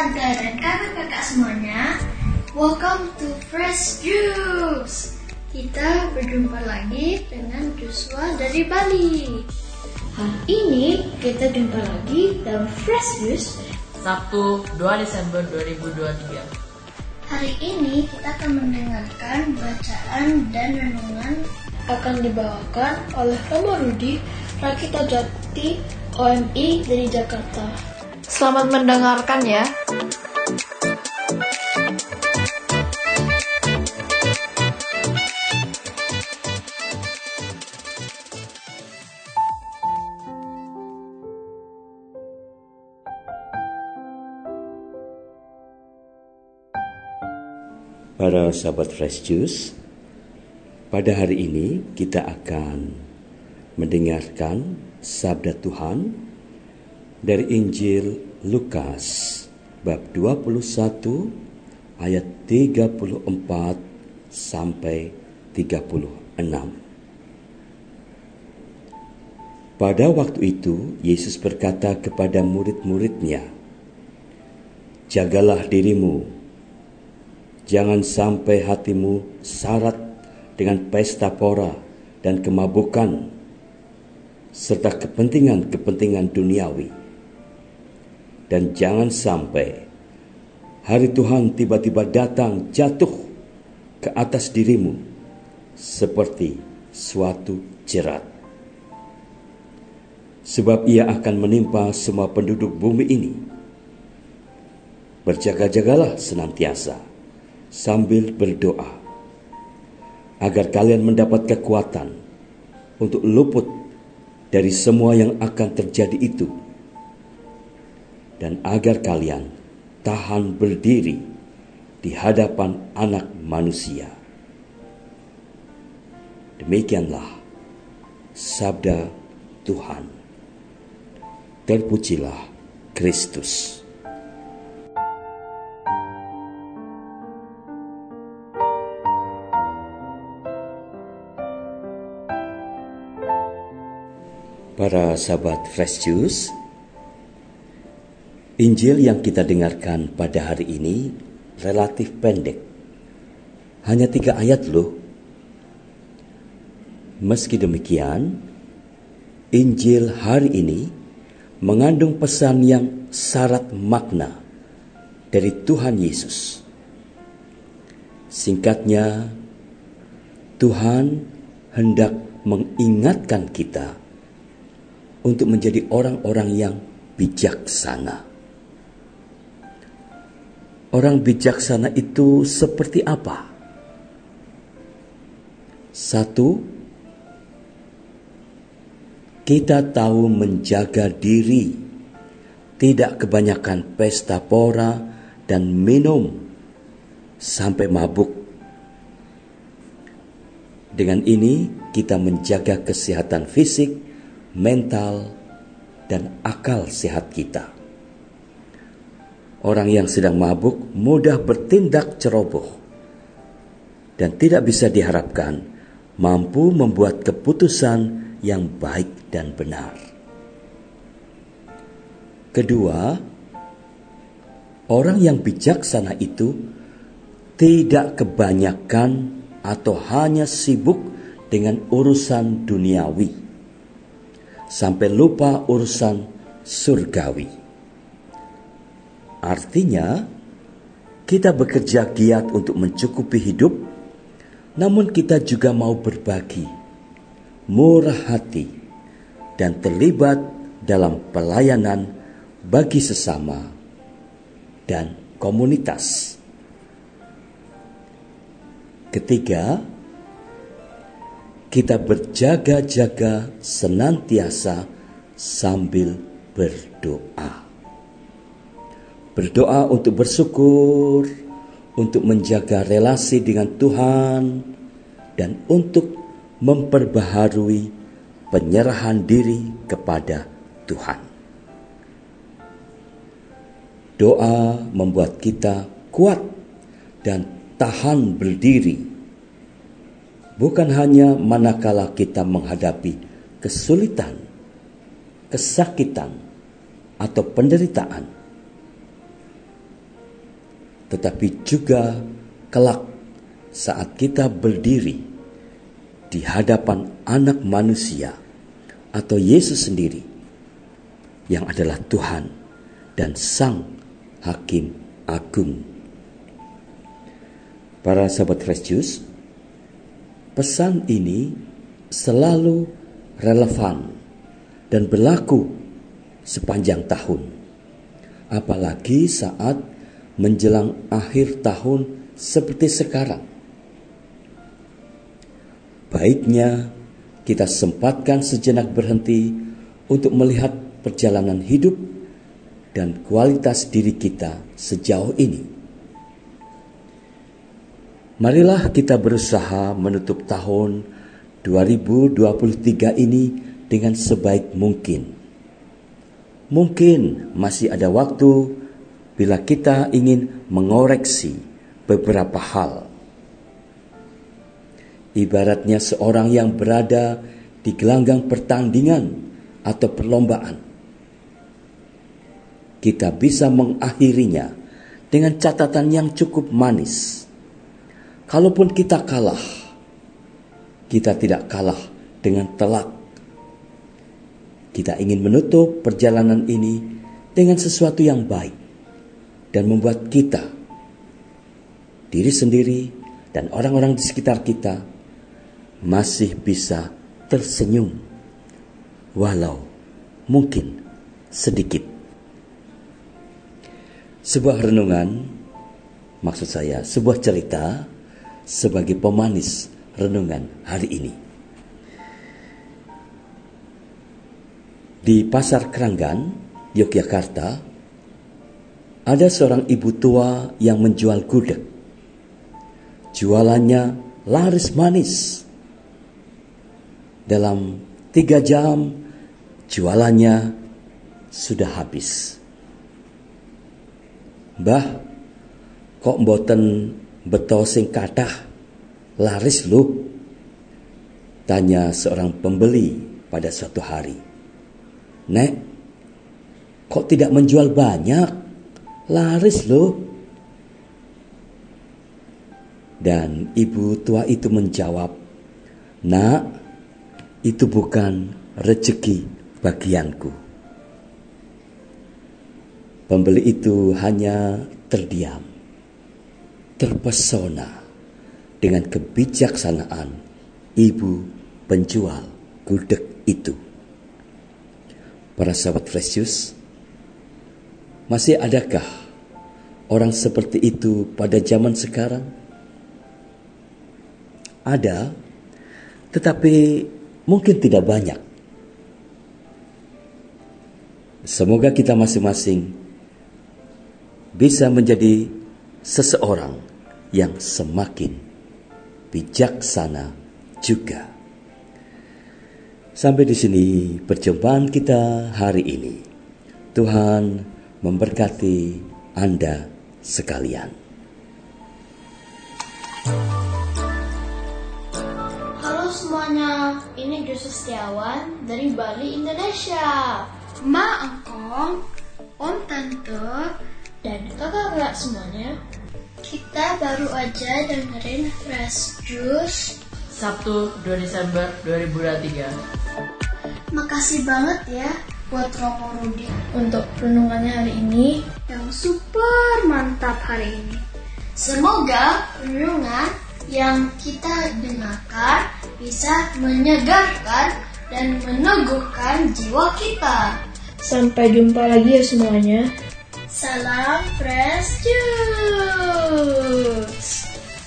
tante, dan kakak-kakak semuanya. Welcome to Fresh Juice. Kita berjumpa lagi dengan Joshua dari Bali. Hari ini kita jumpa lagi dalam Fresh Juice. Sabtu 2 Desember 2023. Hari ini kita akan mendengarkan bacaan dan renungan akan dibawakan oleh Romo Rudi, Rakita Jati, OMI dari Jakarta. Selamat mendengarkan ya. Para sahabat Fresh Juice, pada hari ini kita akan mendengarkan sabda Tuhan dari Injil Lukas bab 21 ayat 34 sampai 36. Pada waktu itu Yesus berkata kepada murid-muridnya, "Jagalah dirimu Jangan sampai hatimu syarat dengan pesta pora dan kemabukan serta kepentingan-kepentingan duniawi. Dan jangan sampai hari Tuhan tiba-tiba datang jatuh ke atas dirimu seperti suatu jerat. Sebab ia akan menimpa semua penduduk bumi ini. Berjaga-jagalah senantiasa sambil berdoa agar kalian mendapat kekuatan untuk luput dari semua yang akan terjadi itu dan agar kalian tahan berdiri di hadapan anak manusia. Demikianlah sabda Tuhan. Terpujilah Kristus. Para sahabat Fresh Juice, Injil yang kita dengarkan pada hari ini relatif pendek. Hanya tiga ayat loh. Meski demikian, Injil hari ini mengandung pesan yang syarat makna dari Tuhan Yesus. Singkatnya, Tuhan hendak mengingatkan kita untuk menjadi orang-orang yang bijaksana. Orang bijaksana itu seperti apa? Satu, kita tahu menjaga diri, tidak kebanyakan pesta pora dan minum sampai mabuk. Dengan ini, kita menjaga kesehatan fisik mental, dan akal sehat kita. Orang yang sedang mabuk mudah bertindak ceroboh dan tidak bisa diharapkan mampu membuat keputusan yang baik dan benar. Kedua, orang yang bijaksana itu tidak kebanyakan atau hanya sibuk dengan urusan duniawi sampai lupa urusan surgawi. Artinya, kita bekerja giat untuk mencukupi hidup, namun kita juga mau berbagi, murah hati, dan terlibat dalam pelayanan bagi sesama dan komunitas. Ketiga, kita berjaga-jaga senantiasa sambil berdoa. Berdoa untuk bersyukur, untuk menjaga relasi dengan Tuhan, dan untuk memperbaharui penyerahan diri kepada Tuhan. Doa membuat kita kuat dan tahan berdiri bukan hanya manakala kita menghadapi kesulitan, kesakitan, atau penderitaan, tetapi juga kelak saat kita berdiri di hadapan Anak Manusia atau Yesus sendiri, yang adalah Tuhan dan Sang Hakim Agung. Para sahabat Fresh pesan ini selalu relevan dan berlaku sepanjang tahun. Apalagi saat menjelang akhir tahun seperti sekarang. Baiknya kita sempatkan sejenak berhenti untuk melihat perjalanan hidup dan kualitas diri kita sejauh ini. Marilah kita berusaha menutup tahun 2023 ini dengan sebaik mungkin. Mungkin masih ada waktu bila kita ingin mengoreksi beberapa hal. Ibaratnya seorang yang berada di gelanggang pertandingan atau perlombaan. Kita bisa mengakhirinya dengan catatan yang cukup manis. Kalaupun kita kalah, kita tidak kalah dengan telak. Kita ingin menutup perjalanan ini dengan sesuatu yang baik dan membuat kita, diri sendiri, dan orang-orang di sekitar kita masih bisa tersenyum, walau mungkin sedikit. Sebuah renungan, maksud saya, sebuah cerita sebagai pemanis renungan hari ini. Di Pasar Keranggan, Yogyakarta, ada seorang ibu tua yang menjual gudeg. Jualannya laris manis. Dalam tiga jam, jualannya sudah habis. Mbah, kok mboten beto sing kathah laris lu? Tanya seorang pembeli pada suatu hari. Nek, kok tidak menjual banyak? Laris loh. Dan ibu tua itu menjawab, Nak, itu bukan rezeki bagianku. Pembeli itu hanya terdiam, terpesona dengan kebijaksanaan ibu penjual gudeg itu. Para sahabat Fresius, masih adakah orang seperti itu pada zaman sekarang? Ada, tetapi mungkin tidak banyak. Semoga kita masing-masing bisa menjadi seseorang yang semakin bijaksana juga. Sampai di sini perjumpaan kita hari ini. Tuhan memberkati Anda sekalian. Halo semuanya, ini Jus Setiawan dari Bali, Indonesia. Ma Angkong, Om Tante, dan kakak-kakak semuanya. Kita baru aja dengerin Fresh Juice. Sabtu 2 Desember 2023. Makasih banget ya buat Roko Rudi untuk renungannya hari ini yang super mantap hari ini. Semoga renungan yang kita dengarkan bisa menyegarkan dan meneguhkan jiwa kita. Sampai jumpa lagi ya semuanya. Salam Fresh Juice.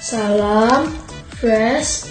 Salam fresh.